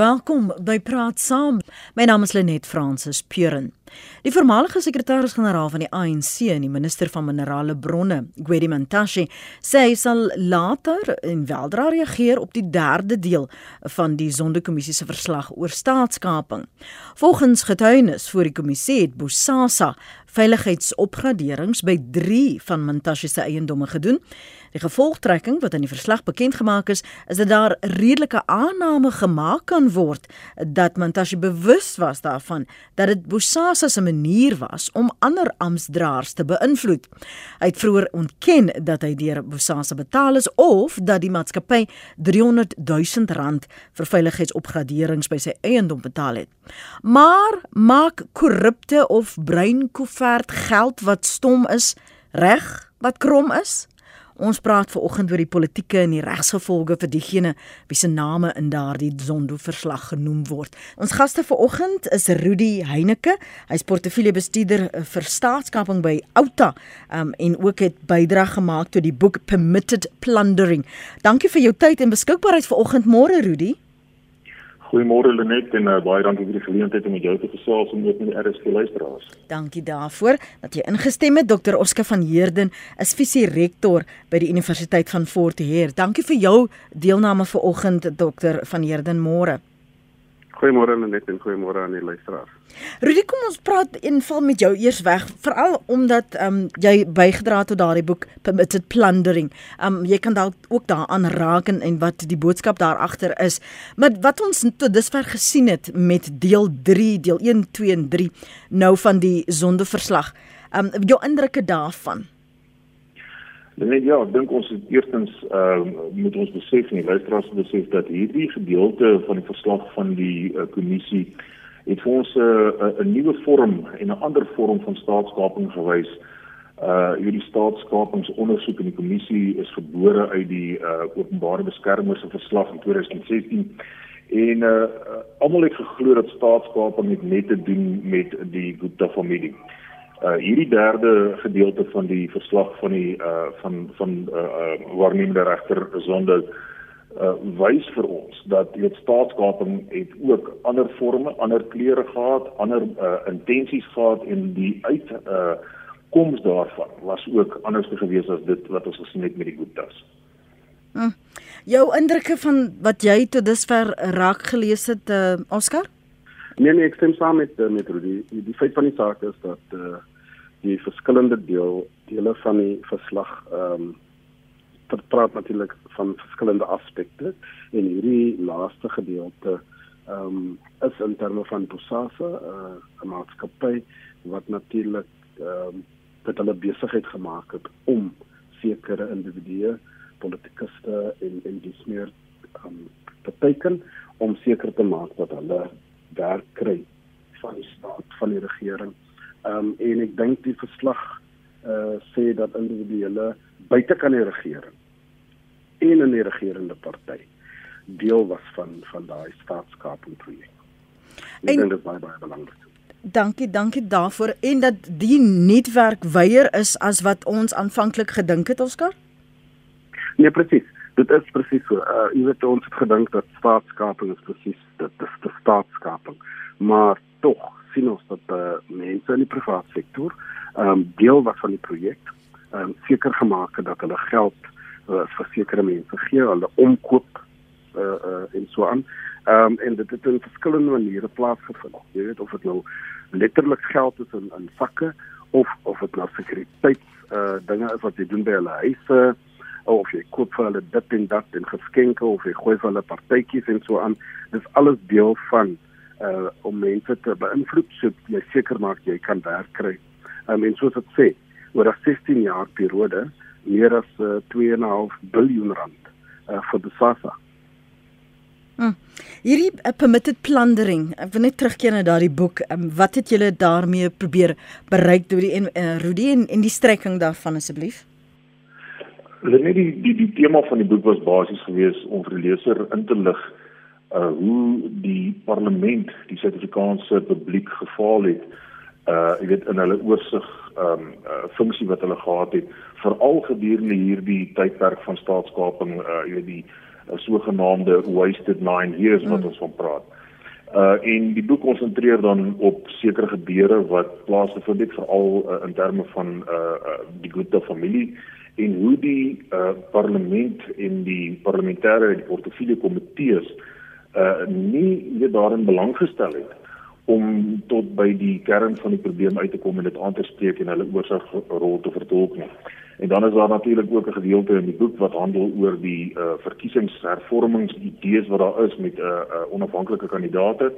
Welkom by Praat Saam. My naam is Lenet Fransis Puren. Die voormalige sekretaris-generaal van die ANC en die minister van minerale bronne, Gwedi Mantashe, sê hy sal later en weldra reageer op die derde deel van die Sonderkommissie se verslag oor staatskaping. Volgens getuienis voor die kommissie het Bosasa veiligheidsopgraderings by 3 van Mantashe se eiendomme gedoen. Die gevolgtrekking wat in die verslag bekend gemaak is, is dat daar redelike aanname gemaak kan word dat Mantashe bewus was daarvan dat dit Bosasa se manier was om ander amptdraers te beïnvloed. Hy het vroeër ontken dat hy deur Bosasa betaal is of dat die maatskappy 300 000 rand vir veiligheidsopgraderings by sy eiendom betaal het. Maar maak korrupte of breinkoevert geld wat stom is reg wat krom is? Ons praat ver oggend oor die politieke en die regsgevolge vir diegene wie se name in daardie Zondo-verslag genoem word. Ons gaste vir oggend is Rudy Heineke. Hy's portefeuljebestuurder eh, vir staatskaping by Outa um, en ook het bydra gemaak tot die boek Permitted Plundering. Dankie vir jou tyd en beskikbaarheid vir oggend môre Rudy. Goeiemôre Lenet en uh, baie dankie vir die geleentheid om met jou te gesels en ook met die RSG luisteraars. Dankie daarvoor dat jy ingestem het. Dr. Oscar van Heerden is visierektor by die Universiteit van Fort Hare. Dankie vir jou deelname vanoggend Dr. van Heerden môre. Goeiemôre net en goeiemôre aan die luisteraars. Rudy, kom ons praat eenval met jou eers weg, veral omdat ehm um, jy bygedra het tot daardie boek Permitted Plundering. Ehm um, jy kan dalk ook daaraan raak en, en wat die boodskap daar agter is. Maar wat ons tot dusver gesien het met deel 3, deel 1, 2 en 3 nou van die sondeverslag. Ehm um, jou indrukke daarvan? Nee, ja, ek dink ons het eerstens ehm uh, moet ons besef en die luisteraars besef dat hierdie gedeelte van die verslag van die uh, kommissie het vir ons 'n uh, 'n nuwe vorm en 'n ander vorm van staatskaping gewys. Uh hierdie staatskapingsondersoek in die kommissie is gebore uit die uh openbare beskermer se verslag in 2016 en uh almal het geglo dat staatskaping net te doen met die Gupta familie. Uh hierdie derde gedeelte van die verslag van die uh van van uh, uh waarnemende regter Zondo uh wys vir ons dat die staatskaping het ook ander forme, ander kleure gehad, ander uh intensies gehad en die uit uh koms daarvan was ook anders gewees as dit wat ons gesien het met die Guptas. Hm. Jou indrukke van wat jy tot dusver raak gelees het uh Oscar? Nee nee, ek stem saam met met Rudy. Die, die feit van die saak is dat uh die verskillende deel dele van die verslag ehm um, vertraat natuurlik van verskillende aspekte en hierdie laaste gedeelte ehm um, is in terme van Bosasa uh, 'n maatskappy wat natuurlik ehm um, dit hulle besigheid gemaak het om sekere individue politikuste en en dis meer ehm um, te teken om seker te maak dat hulle werk kry van die staat van die regering Ehm um, en ek dink die verslag uh sê dat individuele buite kan die regering en in die regerende party deel was van van daai staatskaping projek. Ek dink dit is baie baie belangrik. Dankie, dankie daarvoor en dat die netwerk weier is as wat ons aanvanklik gedink het, Oskar? Nee, presies. Dit is presies so. Uh jy weet ons het gedink dat staatskaping is presies dit is die staatskaping. Maar tog sien ons dat uh, mense in die private sektor um, deel was van die projek. Um, seker gemaak het dat hulle geld uh, vir sekere mense gee, hulle omkoop uh, uh en so aan. Ehm um, en dit het in verskillende maniere plaasgevind. Jy weet of dit nou letterlik geld is in in sakke of of dit nou sekuriteits uh dinge is wat jy doen by hulle huise of jy koop vir hulle dit en dat en geskenke of jy gooi vir hulle partytjies en so aan. Dis alles deel van uh om mense te beïnvloed sodat jy seker maak jy kan werk kry. Um, en soos dit sê, oor 'n 16 jaar periode meer as uh, 2.5 biljoen rand uh vir die SASSA. Hmm. Hierdie uh, permitted plundering, ek wil net terugkeer na daardie boek. Um, wat het julle daarmee probeer bereik deur die uh, Rudy en en die strekking daarvan asseblief? Net die die die tema van die boek was basies geweest om vir die leser in te lig uh hoe die parlement die Suid-Afrikaanse publiek gefaal het uh jy weet in hulle oorsig um uh, funksie wat hulle gehad het veral gedurende hierdie tydperk van staatskaping uh jy weet die 'n sogenaamde wasted 9 years wat mm. ons van praat. Uh en die boek konsentreer dan op sekere gebeure wat plaasgevind het veral uh, in terme van uh, uh die Gupta familie en hoe die uh parlement en die parlementêre en portefeulje komitees uh nie nie daarin belang gestel het om tot by die kern van die probleem uit te kom en dit aan te spreek en hulle oorsigrol te vertolk nie. En dan is daar natuurlik ook 'n gedeelte in die boek wat handel oor die uh verkiesingshervormingsidees wat daar is met 'n uh, uh, onafhanklike kandidaate,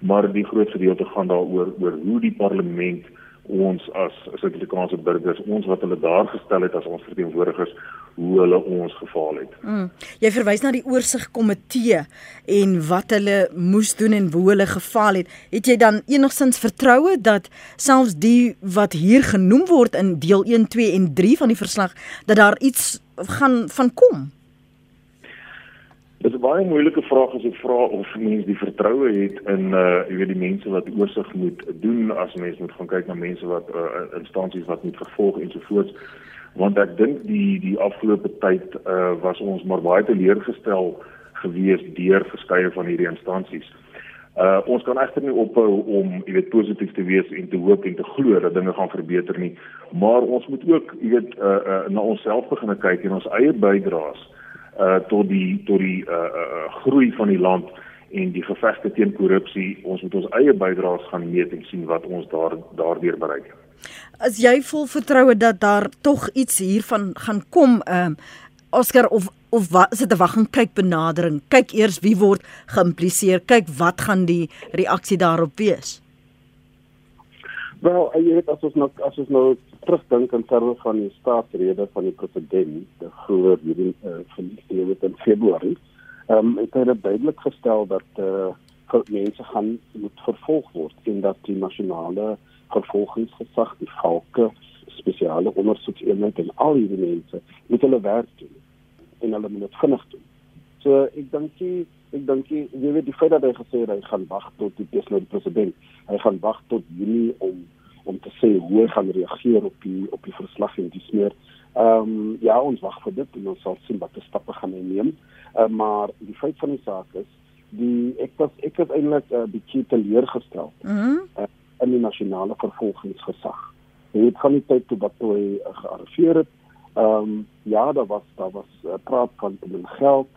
maar die groot gedeelte gaan daaroor oor hoe die parlement ons as Suid-Afrikaanse burgers, ons wat hulle daar gestel het as ons verteenwoordigers, hoe hulle ons gefaal het. Mm. Jy verwys na die oorsigkomitee en wat hulle moes doen en hoe hulle gefaal het. Het jy dan enigstens vertroue dat selfs die wat hier genoem word in deel 1, 2 en 3 van die verslag dat daar iets gaan van kom? Dit is 'n baie moeilike vraag as ek vra of mense die vertroue het in uh jy weet die mense wat oorsig moet doen as mense moet gaan kyk na mense wat uh instansies wat moet vervolg en so voort want ek dink die die afgelope tyd uh was ons maar baie teleurgestel gewees deur verskeie van hierdie instansies. Uh ons kan egter nie ophou om jy weet positief te wees en te hoop en te glo dat dinge gaan verbeter nie, maar ons moet ook jy weet uh, uh na onsself begin kyk en ons eie bydraes tot die tot die uh, uh groei van die land en die gevegte teen korrupsie ons moet ons eie bydraes gaan meet en sien wat ons daar daardeur bereik. As jy vol vertroue dat daar tog iets hiervan gaan kom um Oscar of of wat is dit 'n wag en kyk benadering? Kyk eers wie word geïmpliseer. Kyk wat gaan die reaksie daarop wees? Wel, jy weet as ons nou as ons nou terugdink in terme van die staatsrede van die president, die groot hierdie uh, van die weet in Februarie, ehm um, het hy duidelik gestel dat eh uh, mense gaan moet vervolg word en dat die nasionale vervolgingsgesag, die valke, spesiale ondersoekeenheid en al hierdie mense moet hulle werk doen en hulle moet dit vinnig doen. So ek dink jy ek dink jy weet die feit dat hy gesê het hy gaan wag tot die president, hy gaan wag tot Junie om om te sê hoe hy gaan reageer op die op die verslag en dis meer. Ehm um, ja, ons wag vir dit en ons sal sien watter stappe gaan hy neem. Uh, maar die feit van die saak is die ek was ek het eintlik 'n uh, bietjie teleurgestel. Mm uh, in die nasionale vervolgingsgesag. Hy het van die tyd toe wat hy uh, gearriveer het. Ehm um, ja, daar was daar was uh, praat van min geld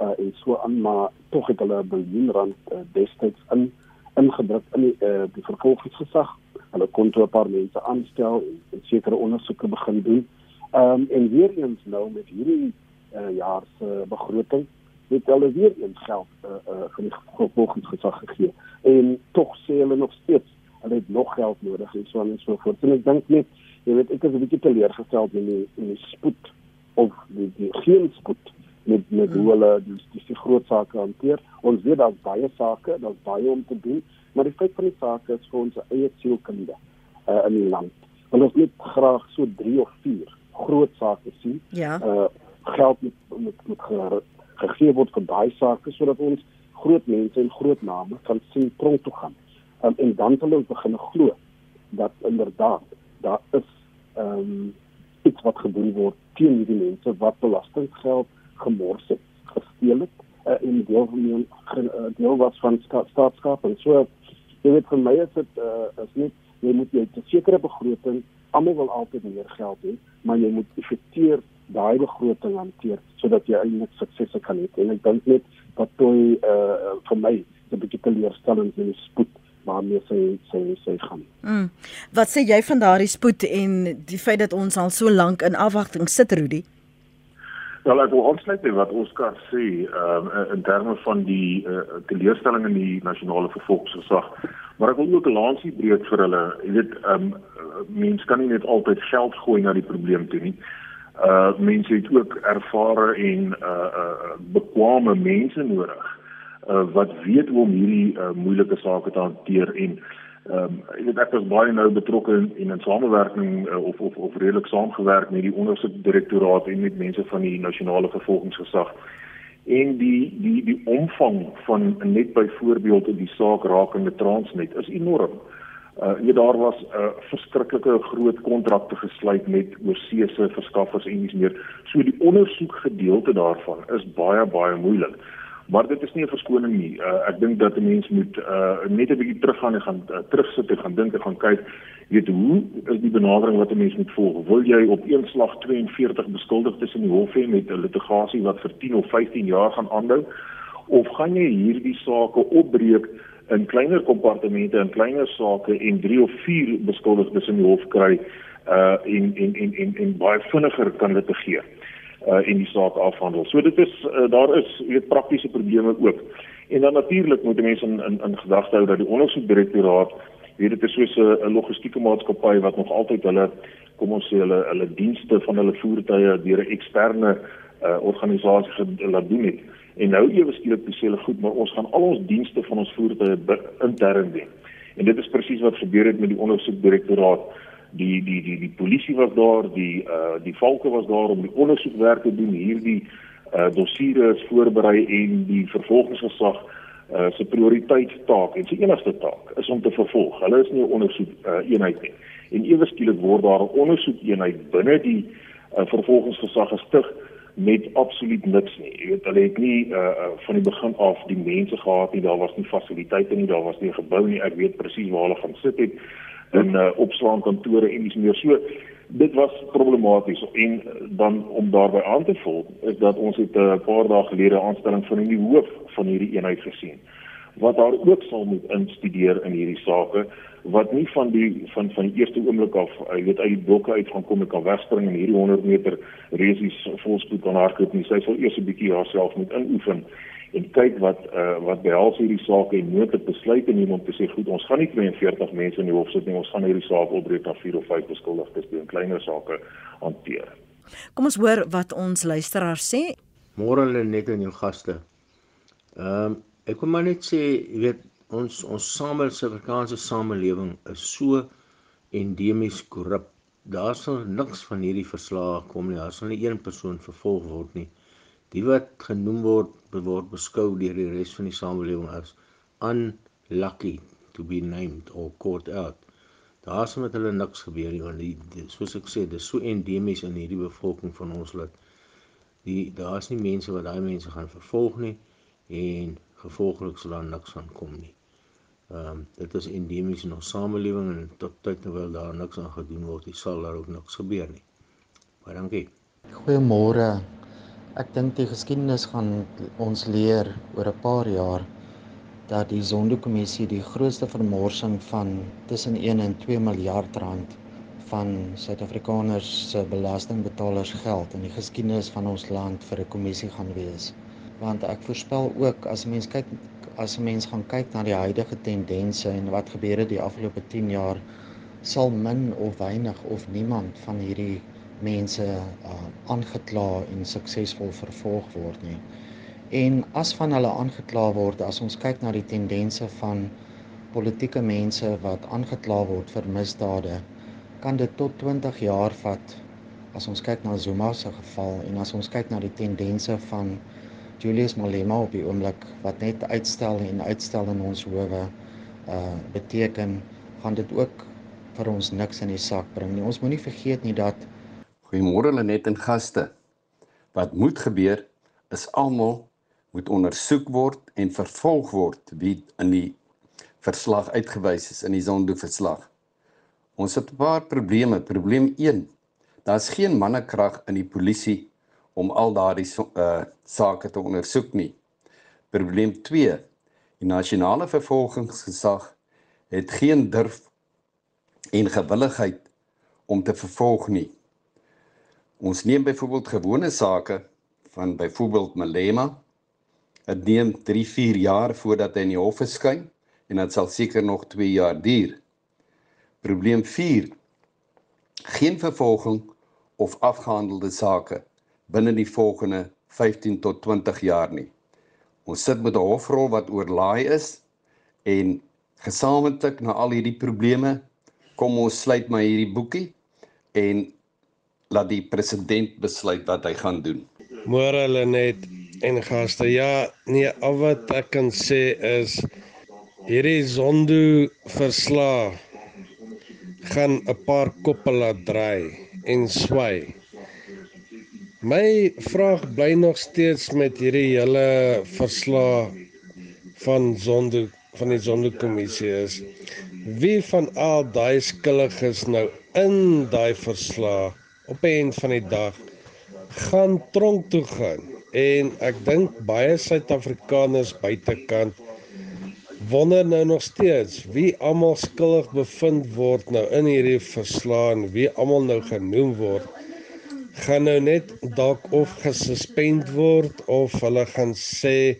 uh, en so aan maar tog het hulle 'n biljoen rand uh, destyds in ingedruk in die uh, die vervolgingsgesag hulle kon toe 'n paar mense aanstel en, en sekere ondersoeke begin doen. Ehm um, en weer eens nou met hierdie uh, jaar se uh, begroting het hulle weer eens geld uh, uh, van die vervolgingsgesag gegee en tog sê hulle nog steeds hulle het nog geld nodig en so en so voort. En ek dink net jy weet ek is 'n bietjie teleurgestel in die in die spoed of die, die geen spoed met met hoe hulle die, die, die groot sake hanteer. Ons weet daar's baie sake, daar's baie om te doen. Maar die feit van die saak is vir ons eie sielkunde uh, in die land. Want ons net graag so 3 of 4 groot sake sien. Ja. Uh geld met met met gegee word vir daai sake sodat ons groot mense en groot name kan sien tronk toe gaan. Um, en dan sal ons begin glo dat inderdaad daar is ehm um, iets wat gedoen word teen hierdie mense wat belastinggeld gemors het, gesteel het uh, en deel van die uh, deel was van sta staatskap en so jy weet vir my is dit uh, is net jy moet jy 'n sekere begroting almal wil altyd meer geld hê maar jy moet effekteer daai begroting hanteer sodat jy eintlik suksese kan hê en ek dink net dat toe uh, vir my 'n bietjie teleurstellend in die spoed waarmee sy sy sy gaan. Mm. Wat sê jy van daardie spoed en die feit dat ons al so lank in afwagting sit Rudy? Wel ek wil aansluit by wat Oskar sê um, in terme van die uh, teleurstelling in die nasionale vervolgingsgesag. Maar ek wil ook 'n lansie breek vir hulle. Jy weet, um, mense kan nie net altyd geld gooi na die probleem toe nie. Uh mense het ook ervare en uh uh bekwame mense nodig uh wat weet hoe om hierdie uh, moeilike sake te hanteer en Ehm um, ek weet ek was baie nou betrokke in in 'n samewerking uh, of of of redelik saamgewerk met die ondersoekdirektoraat en met mense van die nasionale vervolgingsgesag. En die die die omvang van net byvoorbeeld in die saak rakende Transnet is enorm. Uh jy daar was 'n uh, verskriklike groot kontrakte gesluit met oorseese verskaffers en dis meer. So die ondersoek gedeelte daarvan is baie baie moeilik. Maar dit is nie 'n verskoning nie. Uh, ek dink dat 'n mens moet uh, net 'n bietjie teruggaan en gaan uh, terugsit en gaan dink en gaan kyk, weet hoe is die benadering wat 'n mens moet volg? Wil jy op een slag 42 beskuldigdes in die hof hê met 'n litigasie wat vir 10 of 15 jaar gaan aanhou? Of gaan jy hierdie sake opbreek in kleiner kompartemente en kleiner sake en 3 of 4 beskuldigdes in die hof kry uh en en en en, en baie vinniger kan litigeer? Uh en die saak afhandel. So dit is uh, daar is weet praktiese probleme ook. En dan natuurlik moet mense in in, in gedagte hou dat die ondersoekdirektoraat weet dit is soos 'n logistieke maatskappy wat nog altyd hulle kom ons sê hulle hulle dienste van hulle voertuie deur 'n eksterne uh organisasie laat doen het. En nou ewe skielik sê hulle goed, maar ons gaan al ons dienste van ons voertuie intern doen. En dit is presies wat gebeur het met die ondersoekdirektoraat die die die die polisie was daar, die uh die valke was daar om die ondersoekwerk te doen. Hierdie uh dossiere is voorberei en die vervolgingsgesag uh se prioriteitstaak en sy enigste taak is om te vervolg. Hulle is nie 'n ondersoek uh eenheid nie. En ewe skielik word daar 'n ondersoek eenheid binne die uh vervolgingsgesag gestig met absoluut niks nie. Jy weet hulle het nie uh, uh van die begin af die mense gehad nie. Daar was nie fasiliteite nie, daar was nie 'n gebou nie. Ek weet presies waar hulle gaan sit het in uh, opslaan kantore en dis meer. So dit was problematies en uh, dan om daarbey aan te vul is dat ons het 'n uh, paar dae gelede aanstelling van 'n nuwe hoof van hierdie eenheid gesien wat daar ook sal moet instudeer in hierdie sake wat nie van die van van die eerste oomblik af jy weet uit die blokke uit gaan kom en kan wegspring en hierdie 100 meter resies volspoed kan hardloop nie. Sy sal eers 'n bietjie haarself moet inoefen en kyk wat uh, wat behels hierdie saak en moontlik besluite neem om te sê goed ons gaan nie 42 mense in die hof sit nie ons gaan hierdie saak opbreek na 4 of 5 beskuldigdes teen kleiner sake hanteer. Kom ons hoor wat ons luisteraar sê. Môre hulle net aan jou gaste. Ehm um, ek kom maar net sê jy weet ons ons same Suid-Afrikaanse samelewing is so endemies korrup. Daar sal niks van hierdie verslae kom nie. Daar sal nie een persoon vervolg word nie die wat genoem word word beskou deur die res van die samelewing as unlucky to be named or caught out. Daar sou met hulle niks gebeur nie want die soos ek sê dis so endemies in hierdie bevolking van ons land. Die daar's nie mense wat daai mense gaan vervolg nie en gevolglik sal daar niks van kom nie. Ehm um, dit is endemies in ons samelewing en tot tyd terwyl daar niks aan gedoen word, sal daar ook niks gebeur nie. Baie dankie. Goeiemôre. Ek dink die geskiedenis gaan ons leer oor 'n paar jaar dat die Zondo-kommissie die grootste vermorsing van tussen 1 en 2 miljard rand van Suid-Afrikaners se belastingbetalers geld in die geskiedenis van ons land vir 'n kommissie gaan wees. Want ek voorspel ook as mens kyk as 'n mens gaan kyk na die huidige tendense en wat gebeur het die afgelope 10 jaar sal min of weinig of niemand van hierdie mense uh, aangekla uh, en suksesvol vervolg word nie. En as van hulle aangekla word, as ons kyk na die tendense van politieke mense wat aangekla word vir misdade, kan dit tot 20 jaar vat as ons kyk na Zuma se geval en as ons kyk na die tendense van Julius Malema op die oomblik wat net uitstel en uitstel in ons howe uh beteken gaan dit ook vir ons niks in die sak bring nie. Ons moenie vergeet nie dat Goeiemôre Lenet en gaste. Wat moet gebeur is almal moet ondersoek word en vervolg word wie in die verslag uitgewys is in die Zondo verslag. Ons het 'n paar probleme. Probleem 1: Daar's geen mannekrag in die polisie om al daardie uh sake te ondersoek nie. Probleem 2: Die nasionale vervolgingsgesag het geen durf en gewilligheid om te vervolg nie. Ons neem byvoorbeeld gewone sake van byvoorbeeld Malema. Dit neem 3-4 jaar voordat hy in die hof verskyn en dit sal seker nog 2 jaar duur. Probleem 4. Geen vervolging of afgehandelde sake binne die volgende 15 tot 20 jaar nie. Ons sit met 'n hofrol wat oorlaai is en gesamentlik na al hierdie probleme kom ons sluit maar hierdie boekie en laat die president besluit wat hy gaan doen. Môre hulle net en gaste. Ja, nee, al wat ek kan sê is hierdie Zondo verslag gaan 'n paar koppe laat draai en swai. My vraag bly nog steeds met hierdie hele verslag van Zondo van die Zondo-kommissie is wie van al daai skuldiges nou in daai verslag op 'n eind van die dag gaan tronk toe gaan. En ek dink baie Suid-Afrikaners buitekant wonder nou nog steeds wie almal skuldig bevind word nou in hierdie verslaan wie almal nou genoem word. Gaan nou net dalk of gesuspend word of hulle gaan sê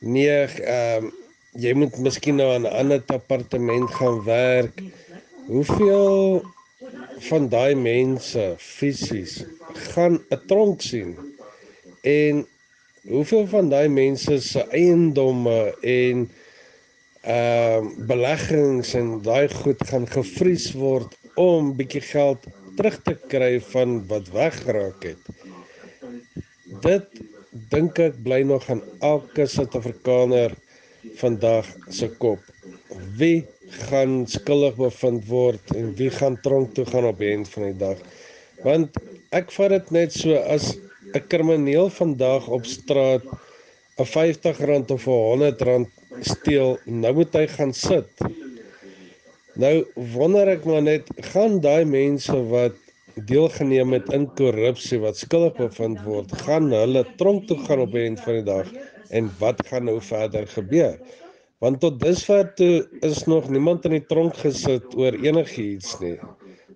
nee ehm um, jy moet miskien nou aan 'n ander departement gaan werk. Hoeveel van daai mense fisies gaan 'n tronk sien en hoeveel van daai mense se eiendomme en ehm uh, beleggings en daai goed gaan gevries word om bietjie geld terug te kry van wat weggeraak het. Dit dink ek bly nog aan elke Suid-Afrikaner vandag se kop. Wie gaan skuldig bevind word en wie gaan tronk toe gaan op die einde van die dag? Want ek vat dit net so as 'n krimineel vandag op straat 'n R50 of 'n R100 steel, nou moet hy gaan sit. Nou wonder ek maar net, gaan daai mense wat deelgeneem het in korrupsie wat skuldig bevind word, gaan hulle tronk toe gaan op die einde van die dag en wat gaan nou verder gebeur? Want tot dusver toe is nog niemand in die tronk gesit oor enigiets nie.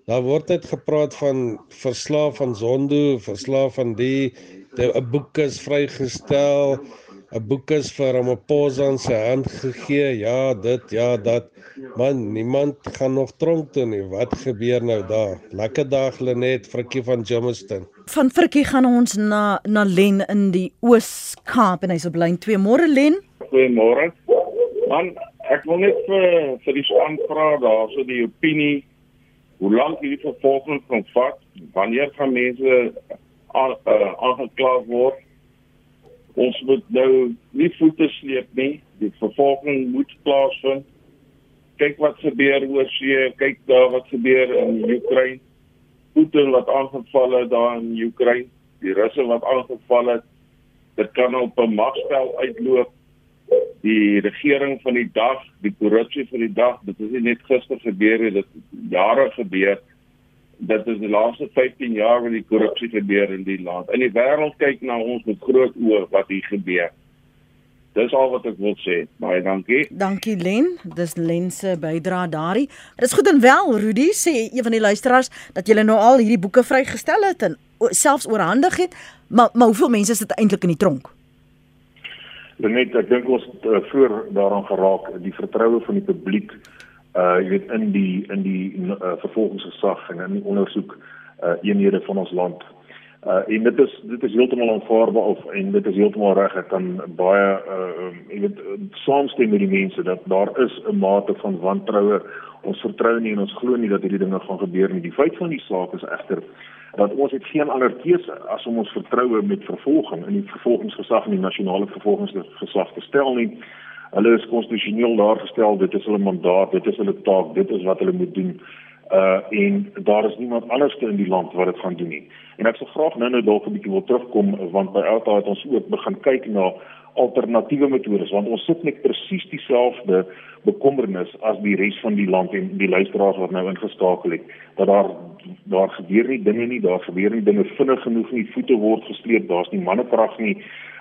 Daar word net gepraat van verslaaf van Zondo, verslaaf van die 'n boek is vrygestel. 'n boek is vir Ramaphosa in sy hand gegee. Ja, dit, ja, dat. Man, niemand gaan nog tronk toe nie. Wat gebeur nou daar? Lekker dag Lenet, Frikkie van Jamestown. Van Frikkie gaan ons na na Len in die Oos-Kaap en hy's op lyn 2. Môre Len. Goeiemôre. Man, ek wil net vir vir die span vra daar so die opinie hoe lank hierdie vervolging kan vat, wanneer gaan mense aangekla word ons moet nou nie voete sleep nie. Die vervolging moet plaasvind. Kyk wat gebeur oor see, kyk daar wat gebeur in Oekraïne. Putin wat aangeval het daar in Oekraïne, die Russe wat aangeval het. Dit kan op 'n magspel uitloop. Die regering van die dag, die korrupsie van die dag, dit is nie net gister gebeur nie, dit jare gebeur dit die laaste 15 jaar wat die korrupsie gebeur in die land. In die wêreld kyk na ons met groot oë wat hier gebeur. Dis al wat ek wil sê. Baie dankie. Dankie Len. Dis Len se bydrae daarin. Dit is goed en wel, Rudy sê een van die luisteraars dat jy nou al hierdie boeke vrygestel het en selfs oorhandig het, maar maar hoeveel mense sit eintlik in die tronk? Net ek dink ons uh, vroeër daaraan geraak, die vertroue van die publiek uh jy weet in die in die uh, vervolgingsgesag en in die ondersoek uh eenhede van ons land. Uh en dit is dit is heeltemal aanvaarbaar of en dit is heeltemal reg ek kan baie uh jy weet saamstem met die mense dat daar is 'n mate van wantroue. Ons vertrou nie en ons glo nie dat hierdie dinge gaan gebeur nie. Die feit van die saak is egter dat ons het geen ander keuse as om ons vertroue met vervolging in die vervolgingsgesag en die nasionale vervolgingsgesag te stel nie. Hulle is konstitusioneel daar gestel, dit is hulle mandaat, dit is hulle taak, dit is wat hulle moet doen. Uh en daar is niemand anders in die land wat dit gaan doen nie. En ek sou graag nou-nou dalk 'n bietjie wil terugkom want by Alta het ons ook begin kyk na alternatiewe metodes want ons sit net presies dieselfde bekommernis as die res van die land en die luisteraars wat nou ingeskakel het dat daar daar gebeur nie dinge nie daar gebeur nie dinge vinnig genoeg nie voete word gestreep daar's nie mannekrag nie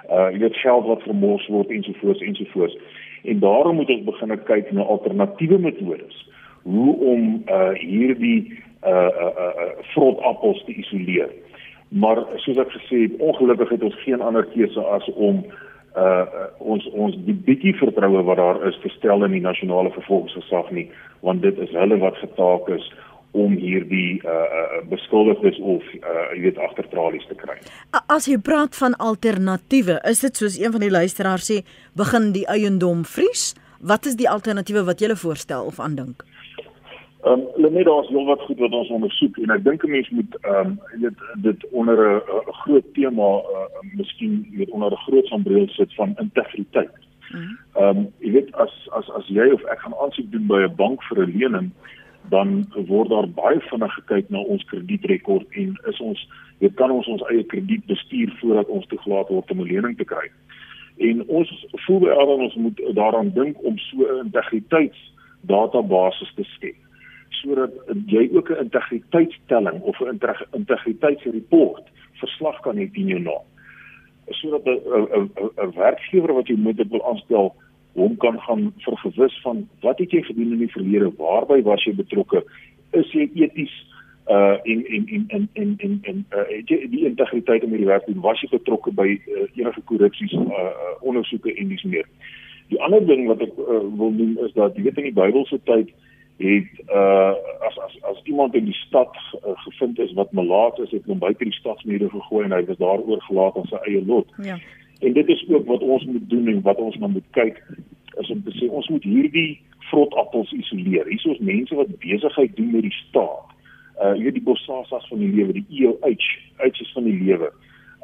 uh jy weet geld wat vermors word ensovoorts ensovoorts. En daarom moet ons begin kyk na alternatiewe metodes hoe om uh hierdie uh uh, uh vrot appels te isoleer. Maar soos ek gesê het ongelukkig het ons geen ander keuse as om uh ons ons die bietjie vertroue wat daar is te stel in die nasionale vervolgingsgesag nie want dit is hulle wat getaak is om hierdie uh, uh beskuldigdes of uh jy weet agtertralies te kry. As jy praat van alternatiewe, is dit soos een van die luisteraars sê, begin die eiendom vries? Wat is die alternatiewe wat jy voorstel of aandink? Ehm um, net daar's nog wat goed wat ons ondersoek en ek dink 'n mens moet ehm um, dit dit onder 'n groot tema uh, miskien weet onder 'n groot sambreel sit van integriteit. Mhm. Ehm um, jy weet as as as jy of ek gaan aansoek doen by 'n bank vir 'n lening dan word daar baie vinnig gekyk na ons kredietrekord en is ons weet kan ons ons eie krediet bestuur voordat ons toegelaat word om 'n lening te kry. En ons voel by almal ons moet daaraan dink om so 'n integriteitsdatabase te skep sodat jy ook 'n integriteitstelling of 'n integriteitsreport verslag kan hê teen jou naam. Sodat 'n werkgewer wat jy moet wil aanstel hom kan gaan vergewis van wat het jy gedoen in die verlede, waarby was jy betrokke, is jy eties uh in in in in in in in uh die, die integriteit om hierdie werk te doen was jy betrokke by uh, enige korrupsies uh, uh ondersoeke en dis meer. Die ander ding wat ek uh, wil doen is dat jy weet in die Bybelse tyd het uh as as as iemand in die stad uh, gevind is wat melaat is, het hom buite die stadsmure gegooi en hy was daar oorgelaat aan sy eie lot. Ja. En dit is ook wat ons moet doen en wat ons nou moet kyk is om te sê ons moet hierdie vrotappels isoleer. Hier is ons mense wat besigheid doen met die staat uh jy weet die bossasas van die lewe, die EOH, uitses van die lewe.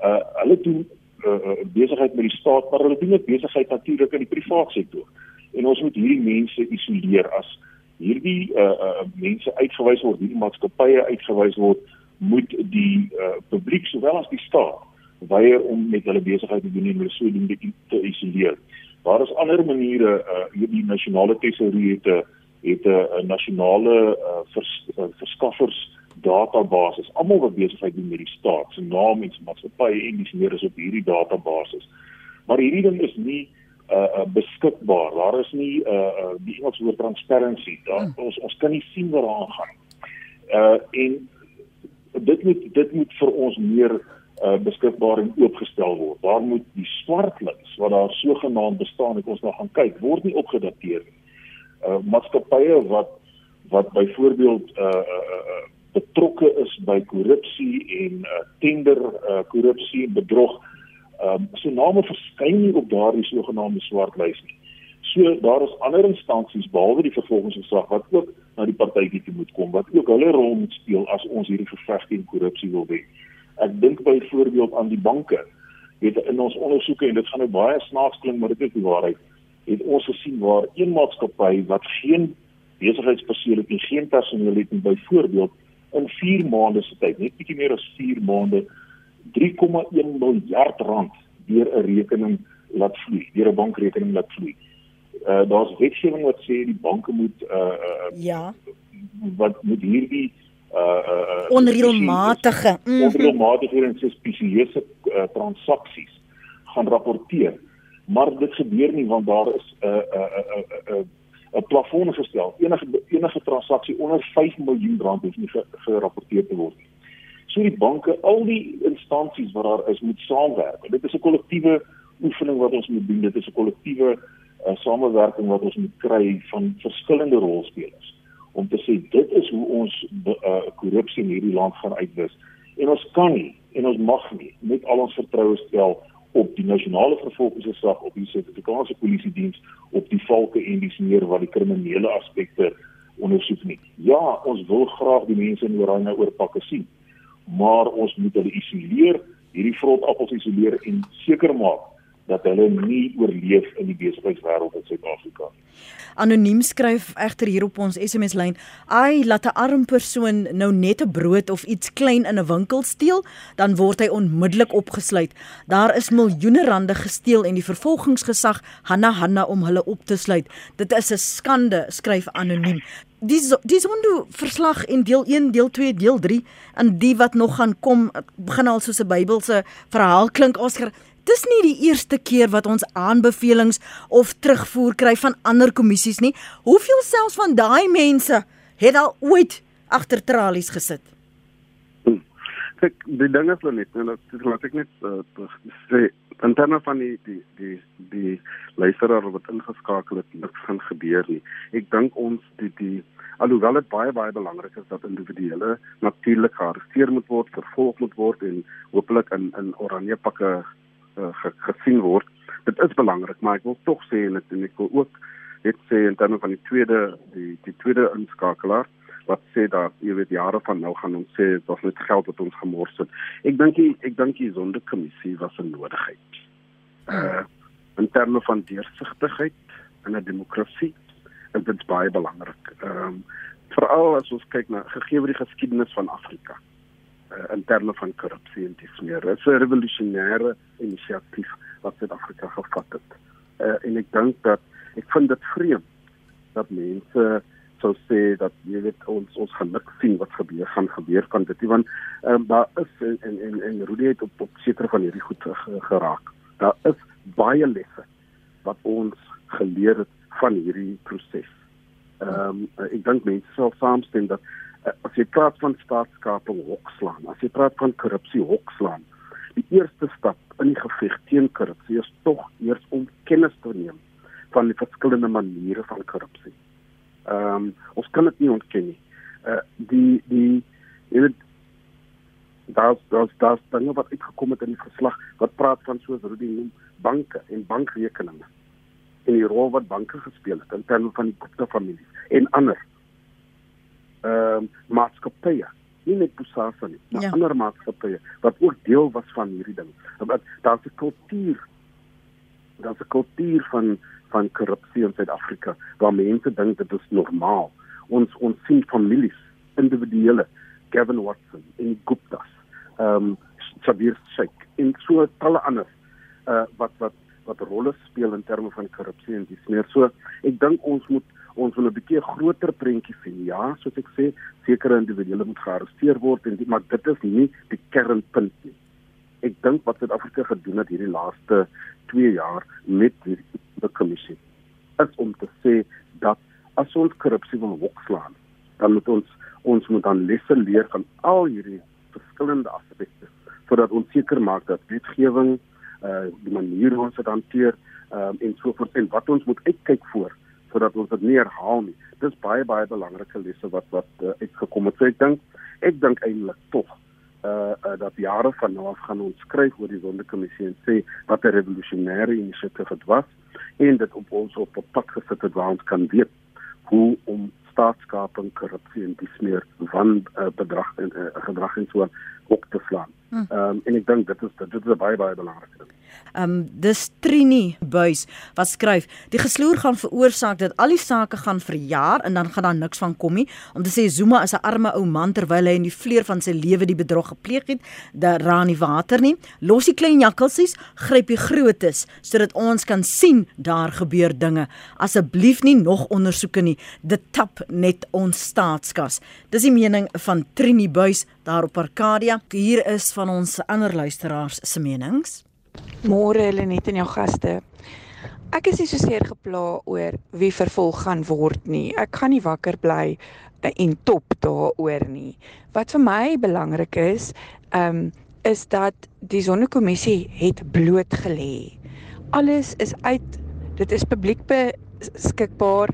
Uh hulle doen uh, besigheid met die staat, maar hulle doen ook besigheid natuurlik in die private sektor. En ons moet hierdie mense isoleer as hierdie uh uh mense uitgewys word, hierdie maatskappye uitgewys word, moet die uh publiek sowel as die staat weier om met hulle besigheid te doen en hulle sodoende te isoleer. Daar is ander maniere uh hierdie nasionale tesourier het 'n het 'n nasionale uh, vers, uh, verskaffers database. Almal wat besigheid doen met die staat se naam en maatskappye en dis meer is op hierdie database. Maar hierdie ding is nie uh, uh beskikbaar. Daar is nie uh, uh die Engels woord transparency. Daar hmm. ons ons kan nie sien wat daar aangaan. Uh en dit moet dit moet vir ons meer uh beskikbaar en oopgestel word. Daar moet die swartlys wat daar sogenaamd bestaan, ek ons nou gaan kyk, word nie opgedateer nie uh, maatskappye wat wat byvoorbeeld uh, uh, uh, betrokke is by korrupsie en uh, tender uh, korrupsie en bedrog. Ehm um, so name verskyn nie op daardie sogenaamde swartlys nie. So daar is ander instansies behalwe die vervolgingsgesag wat ook na die partytjie toe moet kom wat ook hulle rol moet speel as ons hierdie geveg teen korrupsie wil wen. Ek dink byvoorbeeld aan die banke. Weet in ons ondersoeke en dit gaan nou baie snaaks klink maar dit is die waarheid het ons gesien waar een maatskappy wat geen besigheidsperseel het en geen personeel het en byvoorbeeld in 4 maande se tyd, net bietjie meer as 4 maande 3,1 miljard rand deur 'n rekening laat vloei, deur 'n bankrekening laat vloei. Uh daar's wetgewing wat sê die banke moet uh uh ja, wat moet hierdie uh uh onreëlmatige mm. onreëlmatige en suspisieuse uh, transaksies gaan rapporteer maar dit gebeur nie want daar is 'n 'n 'n 'n plafon gestel. Enige enige transaksie onder 5 miljoen rand hoef nie gerapporteer te word nie. So die banke, al die instansies wat daar is, moet saamwerk. Dit is 'n kollektiewe oefening wat ons moet doen. Dit is 'n kollektiewe uh, samewerking wat ons moet kry van verskillende rolspelers om te sê dit is hoe ons uh, korrupsie in hierdie land gaan uitwis. En ons kan nie en ons mag nie met al ons vertroue stel op die nasionale vervolgingsgesag op die Suid-Afrikaanse Polisie diens op die valke en die smeer wat die kriminele aspekte ondersoek nie. Ja, ons wil graag die mense in oranje oorpakke sien, maar ons moet hulle isoleer, hierdie vrot appels isoleer en seker maak dat hulle nie oorleef in die besigheidswêreld in Suid-Afrika nie. Anoniem skryf egter hier op ons SMS lyn: "Ai, laat 'n arm persoon nou net 'n brood of iets klein in 'n winkel steel, dan word hy onmiddellik opgesluit. Daar is miljoene rande gesteel en die vervolgingsgesag hanna hanna om hulle op te sluit. Dit is 'n skande," skryf Anoniem. Die die Zondo verslag in deel 1, deel 2, deel 3 en die wat nog gaan kom begin al soos 'n Bybelse verhaal klink Oscar dis nie die eerste keer wat ons aanbevelings of terugvoer kry van ander kommissies nie. Hoeveel selfs van daai mense het al ooit agter tralies gesit? Hm. Kyk, die ding is net, en dit laat ek net uh, sê in terme van die die die die luisteraar wat ingeskakel het, niks gaan gebeur nie. Ek dink ons die die alhoewel dit baie baie belangrik is dat individuele natuurlik gearresteer moet word, vervolg moet word en hopelik in in oranje pakke uh, gesien word. Dit is belangrik, maar ek wil tog sê en ek, en ek wil ook net sê in terme van die tweede die die tweede inskakelaar wat sê dat jy weet jare van nou gaan ons sê daar's net geld wat ons gemors het. Ek dink ek dink die sondekommissie was 'n nodigheid. Uh in terme van deursigtigheid in 'n demokrasie is dit baie belangrik. Ehm um, veral as ons kyk na gegee word die geskiedenis van Afrika uh, in terme van korrupsie en dis meer. Dit is 'n revolusionêre inisiatief wat Suid-Afrika gevat het. Uh, en ek dink dat ek vind dit vreemd dat mense sou sê dat jy weet ons ons geluk sien wat gebeur gaan gebeur van dit want um, daar is en en en, en Rudy het op op sekere van hierdie goed geraak. Daar is baie lesse wat ons geleer het van hierdie proses. Ehm um, ek dink mense sal saamstem dat uh, as jy praat van staatskaping hokslaan, as jy praat van korrupsie hokslaan, die eerste stap in die geveg teen korrupsie is tog eers om kennis te neem van die verskillende maniere van korrupsie. Ehm um, ons kan dit nie ontken nie. Uh die die jy weet daar's daar's daar's dinge wat uitgekom het in die verslag wat praat van soos Rudy noem banke en bankrekeninge en die rol wat banke gespeel het in terme van die Gupta familie en ander ehm uh, maatskappye nie net Pusasa nie maar ja. ander maatskappye wat ook deel was van hierdie ding want daar's 'n kultuur daar's 'n kultuur van van korrupsie in Suid-Afrika waar mense dink dit is normaal. Ons ons sien families individuele Gavin Watson en Guptas ehm um, Sabir Sheikh en so talle ander uh, wat wat wat rolle speel in terme van korrupsie en dis meer. So ek dink ons moet ons wil 'n bietjie groter prentjie sien. Ja soos ek sê sekere individue moet gearresteer word en die, maar dit is nie die kernpunt nie ek dink wat Suid-Afrika gedoen het hierdie laaste 2 jaar met die kommissie is om te sê dat as ons korrupsie wil hokslaan dan moet ons ons moet dan lesse leer van al hierdie verskillende aspekte sodat ons seker maak dat wetgewing uh die manier hoe ons dit hanteer um, en so voort en wat ons moet uitkyk voor sodat ons dit nie herhaal nie. Dis baie baie belangrike lesse wat wat uh, uitgekom het. So ek dink ek dink eintlik tog uh, uh dat jare van nou af gaan ons skryf oor die sondekommissie en sê wat 'n revolusionêre inisiatief dit was en dit op ons op 'n pad gesit het waar ons kan weet hoe om staatskaping, korrupsie en dis meer van uh, bedrag en uh, gedrag en so op te slaan. Hm. Ehm um, en ek dink dit is dit is baie baie belangrik. Um, dis Trini Buys wat skryf, die gesloer gaan veroorsaak dat al die sake gaan vir jaar en dan gaan daar niks van kom nie. Om te sê Zuma is 'n arme ou man terwyl hy in die vleur van sy lewe die bedrog gepleeg het, dat raai nie water nie. Los die klein jakkalsies, gryp die grootes sodat ons kan sien daar gebeur dinge. Asseblief nie nog ondersoeke nie. Dit tap net ons staatskas. Dis die mening van Trini Buys daar op Arcadia. Hier is van ons ander luisteraars se menings. Môre hulle net in jou gaste. Ek is nie so seer gepla oor wie vervolg gaan word nie. Ek gaan nie wakker bly eh, en top daaroor nie. Wat vir my belangrik is, um is dat die sonnekommissie het bloot gelê. Alles is uit. Dit is publiek beskikbaar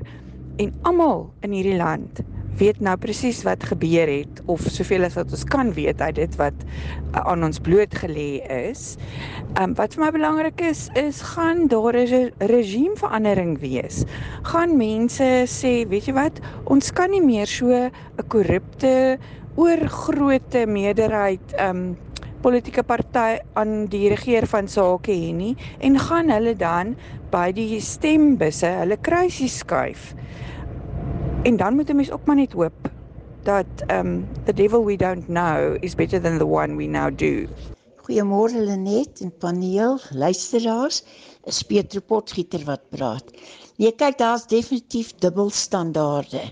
en almal in hierdie land weet nou presies wat gebeur het of soveel as wat ons kan weet uit dit wat uh, aan ons bloot gelê is. Ehm um, wat vir my belangrik is is gaan daar 'n regime verandering wees. Gaan mense sê, weet jy wat, ons kan nie meer so 'n korrupte oorgrootte meerderheid ehm um, politieke party aan die regeer van sake hê nie en gaan hulle dan by die stembusse hulle kruisie skuif. En dan moet 'n mens ook maar net hoop dat um the devil we don't know is better than the one we now do. Goeiemôre Lenet en paneel, luisteraars. Is Pietro Potgieter wat praat. Nee, kyk, daar's definitief dubbelstandaarde.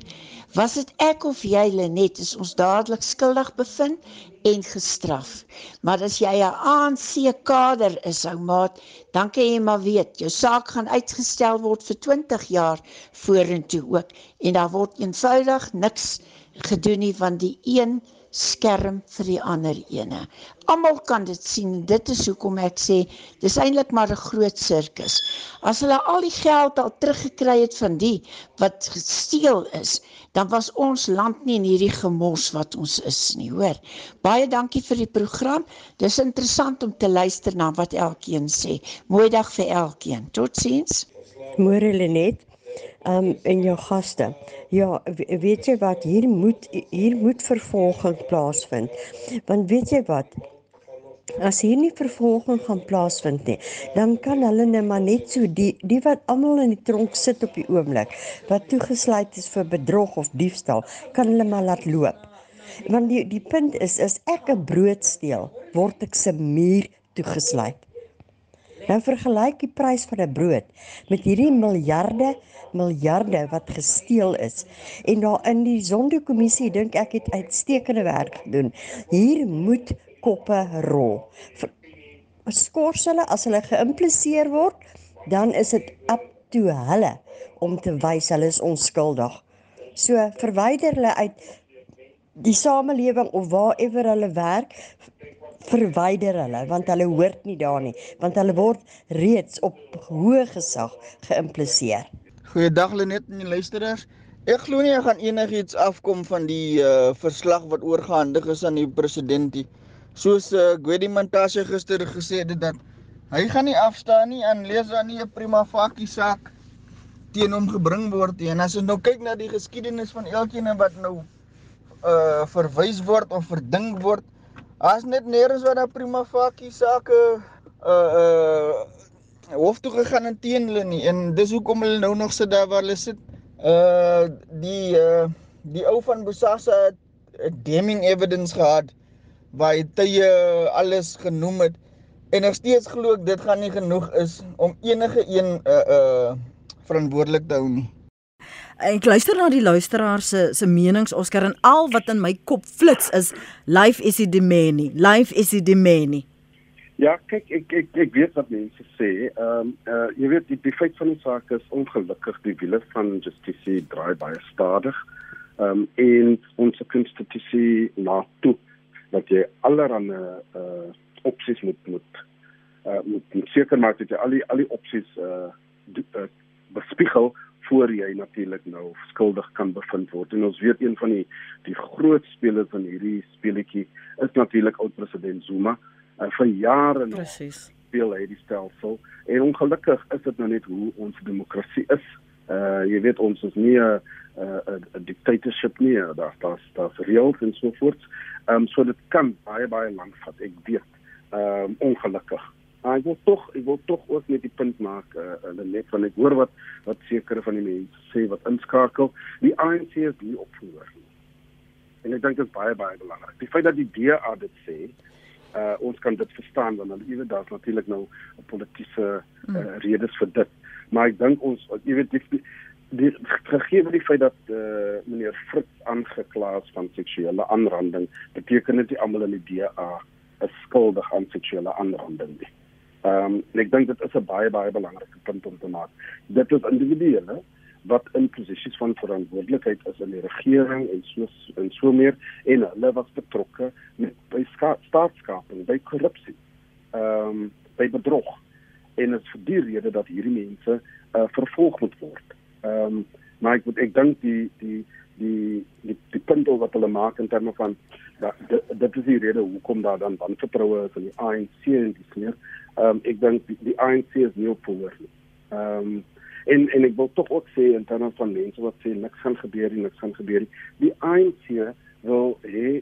Was dit ek of jy Lenet is ons dadelik skuldig bevind en gestraf. Maar as jy 'n ANC kader is, ou maat, dan kan jy maar weet, jou saak gaan uitgestel word vir 20 jaar vorentoe ook en daar word eenvoudig niks gedoen nie van die een skerm vir die ander ene. Almal kan dit sien. Dit is hoekom ek sê dis eintlik maar 'n groot sirkus. As hulle al die geld al teruggekry het van die wat gesteel is, dan was ons land nie in hierdie gemors wat ons is nie, hoor. Baie dankie vir die program. Dis interessant om te luister na wat elkeen sê. Mooi dag vir elkeen. Totsiens. Môre Lenet um en jou gaste. Ja, weet jy wat hier moet hier moet vervolging plaasvind. Want weet jy wat? as hier nie vervolging gaan plaasvind nie, dan kan hulle net maar net so die die wat almal in die tronk sit op die oomblik wat toegesluit is vir bedrog of diefstal, kan hulle maar laat loop. Want die die punt is as ek 'n brood steel, word ek se muur toegesluit. Nou vergelyk die prys van 'n brood met hierdie miljarde miljarde wat gesteel is. En daar in die Sondekommissie dink ek het uitstekende werk gedoen. Hier moet koppe rol. Skors hulle as hulle geïmpliseer word, dan is dit up to hulle om te wys hulle is onskuldig. So verwyder hulle uit die samelewing of waarever hulle werk verwyder hulle want hulle hoort nie daar nie want hulle word reeds op hoë gesag geïmpliseer. Goeiedag Lenet en luisteraars. Ek glo nie ek gaan enigiets afkom van die uh, verslag wat oorgehandig is aan die president nie soos uh, Gwedi Mantashe gister gesê het dat hy gaan nie afstaan nie en lees dan nie 'n prima facie saak teen hom gebring word nie. En as ons nou kyk na die geskiedenis van elkeen wat nou uh verwys word of verdink word, as net nêrens wat 'n prima facie saak uh uh hof toe gegaan en teen hulle nie. En dis hoekom hulle nou nog sit daar waar hulle sit. Uh die uh die ou van Bosasa het damning evidence gehad waar hy tye alles genoem het en nog steeds glo ek dit gaan nie genoeg is om enige een uh uh verantwoordelik te hou nie. Ek luister na die luisteraars se se menings Oscar en al wat in my kop flits is life is the many life is the many Ja, kyk ek ek ek weet wat mense sê. Ehm um, uh jy weet die, die feit van die saak is ongelukkig die wiele van justisie draai baie stadig. Ehm um, en ons konstitusie laat toe dat jy allerlei uh opsies moet moet uh moet, moet seker maak dat jy al die al die opsies uh, uh bespiegel voor jy natuurlik nou skuldig kan bevind word. En ons weet een van die die groot spelers van hierdie speletjie is natuurlik oud president Zuma. Uh, vir jare Presies. speel hy die stelsel en ongelukkig is dit nou net hoe ons demokrasie is. Uh jy weet ons is nie 'n 'n dictatorship nie. Daar daar's daar's reëls en so voort. Ehm um, so dit kan baie baie lank vat. Ek weet. Ehm um, ongelukkig. Maar ek wil tog ek wil tog ook net die punt maak uh, uh net van ek hoor wat wat sekere van die mense sê wat inskakel. Die ANC is nie opvoer nie. En ek dink dit is baie baie belangrik. Die feit dat die DA dit sê, uh ons kan dit verstaan want hulle weet daar's natuurlik nou 'n politieke uh, redes vir dit. Maar ek dink ons jy weet die, die gegee die feit dat eh uh, meneer Fritz aangekla is van seksuele aanranding, beteken dit nie almal in die DA is skuldig aan seksuele aanranding nie. Ehm um, ek dink dit is 'n baie baie belangrike punt om te maak. Dit is individuele wat in posisies van verantwoordelikheid is in die regering en so en so meer en hulle was betrokke met by staatskaping, by korrupsie. Ehm um, by bedrog. En dit is vir die rede dat hierdie mense uh, vervolg moet word. Ehm um, maar ek ek dink die die die die die punt wat hulle maak in terme van dat dit, dit is die rede hoekom daar dan vertroue is in die ANC en die sneer. Ehm um, ek dink die, die ANC is nie op voor nie. Ehm um, en en ek wil tog ook sê in terme van mense wat sê niks gaan gebeur nie, niks gaan gebeur nie. Die ANC wil hê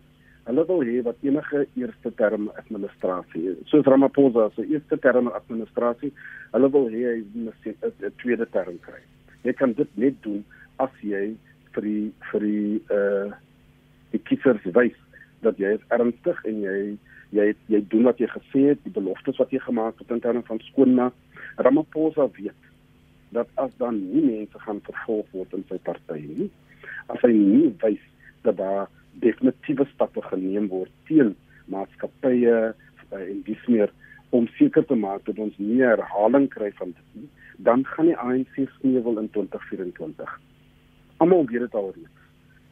hulle wil hê wat enige eerste term administrasie, soos Ramaphosa se eerste term administrasie, hulle wil hê hy moet 'n tweede term kry. Jy kan dit net doen as jy vir die vir die uh die kiesers wys dat jy is ernstig en jy jy jy doen wat jy gesê het, die beloftes wat jy gemaak het in terme van skoonmaak. Ramaphosa weet dat as dan nie mense gaan vervolg word in sy party nie, as hy nie wys dat daar definitiewe stappe geneem word teen maatskappye uh, en dis meer om seker te maak dat ons nie herhaling kry van dit nie, dan gaan die ANC sneuwel in 2024. Almal weet dit alreeds.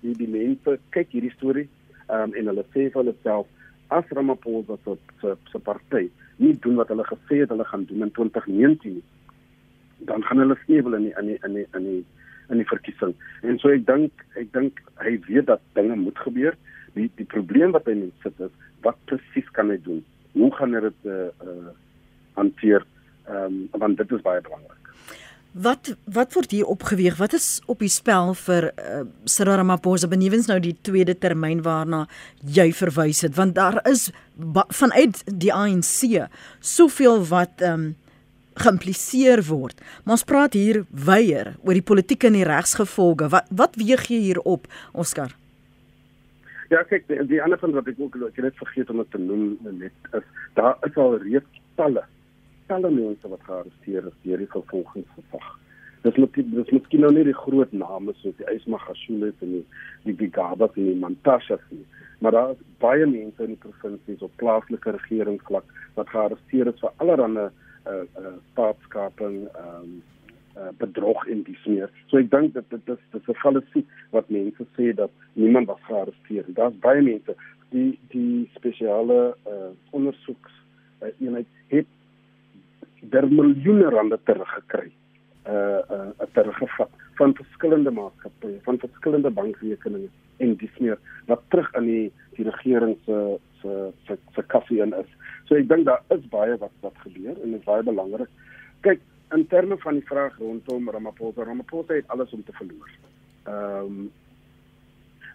Die, die mense kyk hierdie storie um, en hulle sê vir hulself as Ramaphosa se se, se party nie doen wat hulle gesê het hulle gaan doen in 2019 nie, dan gaan hulle sneuwel in die, in die, in die, in die in die verkiesing. En so ek dink ek dink hy weet dat dinge moet gebeur. Die die probleem wat hy net sit is wat presies kan hy doen? Hoe gaan hy dit eh uh, uh, hanteer? Ehm um, want dit is baie belangrik. Wat wat word hier opgeweeg? Wat is op die spel vir uh, Cyril Ramaphosa benewens nou die tweede termyn waarna jy verwys het? Want daar is vanuit die ANC soveel wat ehm um, geïmpliseer word. Maar ons praat hier weier oor die politieke en die regsgevolge. Wat wat weeg jy hier op, Oscar? Ja, kyk, die, die ander van wat ek ook ek net vergeet om te noem net is daar is al reeds talle talle mense wat gearresteer is deur die vervolgingsgesag. Dis moet dis moet skien nou nie die groot name soos die Ysmagashule en die die Gigaba en die Mantasha nie. Maar daar is baie mense in die provinsies op plaaslike regeringsvlak wat gearresteer is vir allerlei uh uh staatskaping um, uh, bedrog en dis meer. So ek dink dat dit is dit is 'n fallasie wat mense sê dat niemand was gearresteer. Daar's baie mense die die spesiale uh ondersoeks uh, eenheid het der miljoene rande teruggekry. Uh uh teruggevat van verskillende maatskappye, van verskillende bankrekeninge en dis meer wat terug aan die die regering se se se se kassie in is. So ek dink daar is baie wat wat gebeur en dit is baie belangrik. Kyk, in terme van die vraag rondom Ramaphosa, Ramaphosa het alles om te verloor. Ehm um,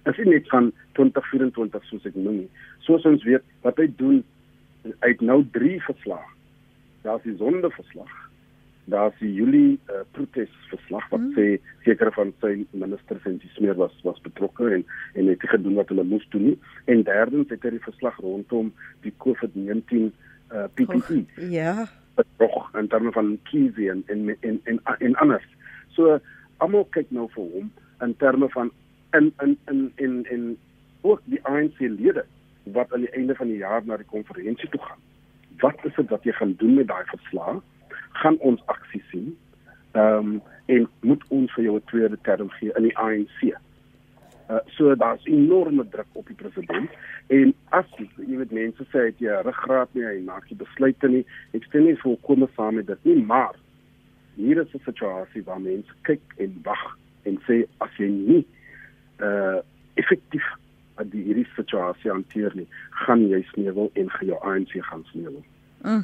as jy net van 2024 soos ek noem, soos ons weet wat hy doen uit nou 3 verslag. Daar's die sondeverslag. Daar's die Julie uh, protesverslag wat hmm. sê sekere van sy ministers en die smeer was was betrokke en en het gedoen wat hulle moes doen nie. En derdens het hy die verslag rondom die COVID-19 uh, PPE. Oh, ja. Bedrog in terme van Kiwi en en en en, en anders. So almal kyk nou vir hom in terme van in in in in en ook die ANC lede wat aan die einde van die jaar na die konferensie toe gaan. Wat is dit wat jy gaan doen met daai verslag? gaan ons aksie sien. Ehm um, en moet ons vir jou 'n tweede term gee in die ANC. Uh, so daar's enorme druk op die president en as jy weet mense sê hy het ruggraat nie hy maak nie besluite nie ek stem nie volkome saam met dit nie maar hier is 'n situasie waar mense kyk en wag en sê as jy nie uh effektief aan die hierdie situasie hanteer nie gaan jy sneuwel en gaan jou ANC gaan sneuwel mm.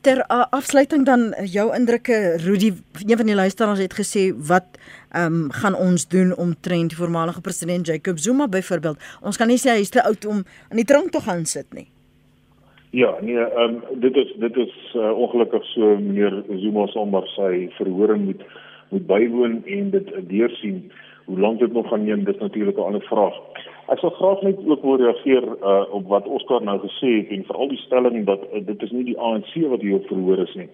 Ter uh, afsluiting dan jou indrukke Rudy een van die luisteraars het gesê wat ehm um, gaan ons doen om trend die voormalige president Jacob Zuma byvoorbeeld. Ons kan nie sê hy is te oud om in die tronk te gaan sit nie. Ja nee ehm um, dit is dit is uh, ongelukkig so meneer Zuma maar sy verhoring moet moet bywoon en dit deursien hoe lank dit nog gaan neem dis natuurlik 'n ander vraag Ek sal graag net ook wil reageer uh, op wat Oscar nou gesê het en veral die stelling dat uh, dit is nie die ANC wat hier op verhoor is nie.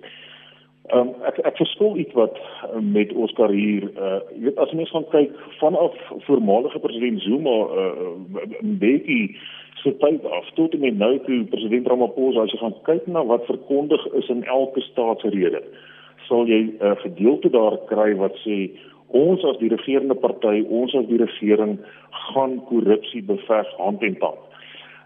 Ehm um, ek ek verskil iets wat uh, met Oscar hier uh jy weet as mens gaan kyk vanaf voormalige president Zuma uh 'n bietjie se tyd af tot en met nou toe president Ramaphosa as jy gaan kyk na wat verkondig is in elke staatsrede sal jy 'n uh, gedeelte daar kry wat sê ons as die regerende party, ons as die regering gaan korrupsie beveg hand en tand.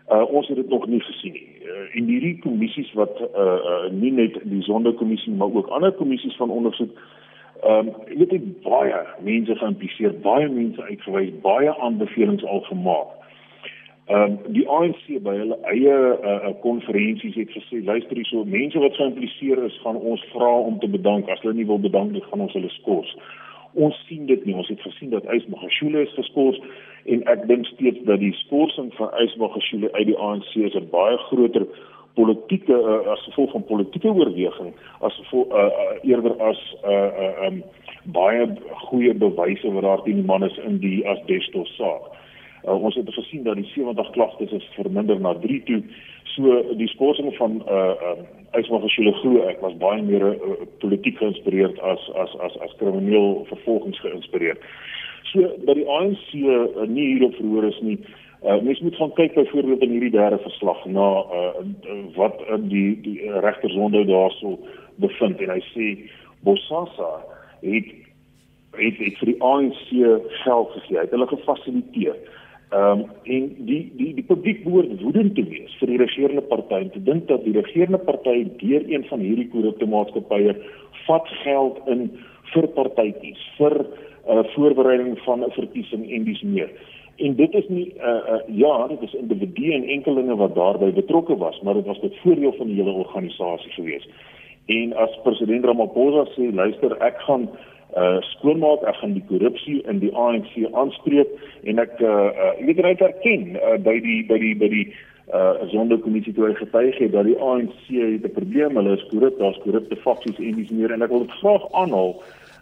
Uh ons het dit nog nie gesien nie. Uh, en hierdie kommissies wat uh, uh nie net die sondekommissie maar ook ander kommissies van ondersoek ehm um, dit het baie mense geïmpliseer, baie mense uitgewys, baie aanbevelings al gemaak. Ehm um, die ANC by hulle eie uh konferensies het gesê luister hierso, mense wat geïmpliseer is, gaan ons vra om te bedank. As hulle nie wil bedank nie, gaan ons hulle skors ons sien dit nie. Ons het gesien dat Ysmagashule is geskort en ek dink steeds dat die skorsing van Ysmagashule uit die ANC is 'n baie groter politieke uh, as gevolg van politieke oorweging as gevolg uh, uh, eerder as uh, uh, um, baie goeie bewyse wat daar teen die man is in die asbestos saak. Uh, ons het gesien dat die 70 klagtes is verminder na 3 toe. So die skorsing van uh uh Ysma van Schulle glo ek was baie meer uh, politiek geïnspireerd as as as as krimineel vervolgings geïnspireerd. So dat die ANC uh, nie hierop verhoor is nie. Uh mens moet gaan kyk byvoorbeeld in hierdie derde verslag na uh wat in die die regtersonde daarso bevind en hy sê Bosasa het het, het vir die ANC geld gegee. Hy het hulle gefasiliteer. Ehm um, en die die die publiek behoort woedend te wees vir die regerende party en te dink dat die regerende party deur een van hierdie korrupte maatskappye vat geld in vir partytjies, vir uh, voorbereiding van 'n verkiesing en dis meer. En dit is nie uh, uh ja, dit is individue en enkelinge wat daarbey betrokke was, maar dit was tot voordeel van die hele organisasie gewees. En as president Ramaphosa sê, luister, ek gaan uh skoonmaak, ek gaan die korrupsie in die ANC aanspreek en ek uh, uh jy weet hy erken uh, by die by die by die uh sondekommissie toe hy getuig het dat die ANC het 'n probleem, hulle is korrup, daar's korrupte faksies en dis meer en ek wil dit graag aanhaal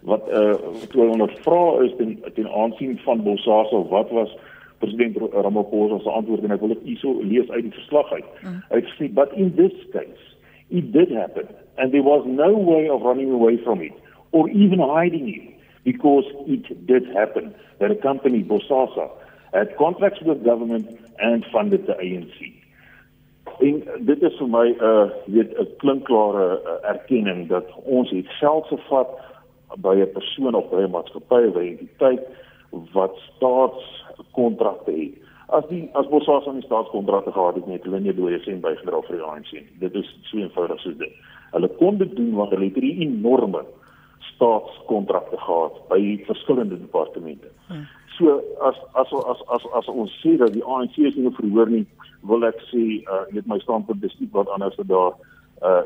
wat uh toe hy ondervra is ten ten aansien van Bosasa wat was president Ramaphosa se antwoord en ek wil dit hierso lees uit die verslag uit. Mm. Hy sê but in this case it did happen and there was no way of running away from it or even hiding it because it did happen that a company Bosasa had contracts with the government and funded the ANC. En dit is vir my 'n uh, weet 'n klinkklare uh, erkenning dat ons het geld gevat by 'n persoon of by 'n maatskappy of 'n entiteit wat staatskontrakte het. As die as Bosasa nie staatskontrakte gehad het nie, het hulle nie dooie sien bygedra vir die ANC. Dit is so eenvoudig so dit. Hulle kon dit doen want hulle het hierdie enorme staatskontrakte gehad by verskillende departemente. Hmm. So as as as as as ons sê dat die ANC is nie verhoor nie, wil ek sê uh net my standpunt is iets wat anders is daar. Uh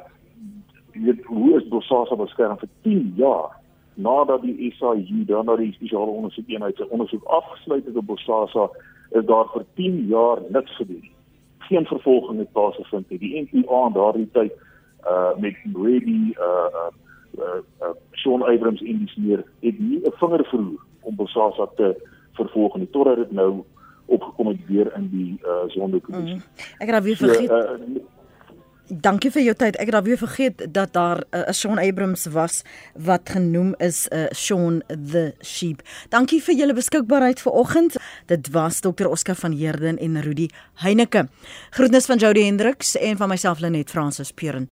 weet hoe is Bosasa beskerm vir 10 jaar nadat die SAU dan na die spesiale ondersoekeenheid se ondersoek afgesluit het op Bosasa is daar vir 10 jaar niks gedoen. Geen vervolging het plaasgevind nie. Die NPA in daardie tyd uh met Brady uh uh uh, uh Sean Abrams en die sneer het nie 'n vinger verloor om Bosasa te vervolg nie totdat dit nou opgekom het weer in die uh sondekommissie. Mm. Ek het dan weer vergeet. So, uh, Dankie vir jou tyd. Ek het dan weer vergeet dat daar 'n uh, Sean Abrams was wat genoem is 'n uh, Sean the Sheep. Dankie vir julle beskikbaarheid vanoggend. Dit was Dr. Oscar van Heerden en Rudy Heineke. Groetnis van Jody Hendriks en van myself Lenet Fransis Puren.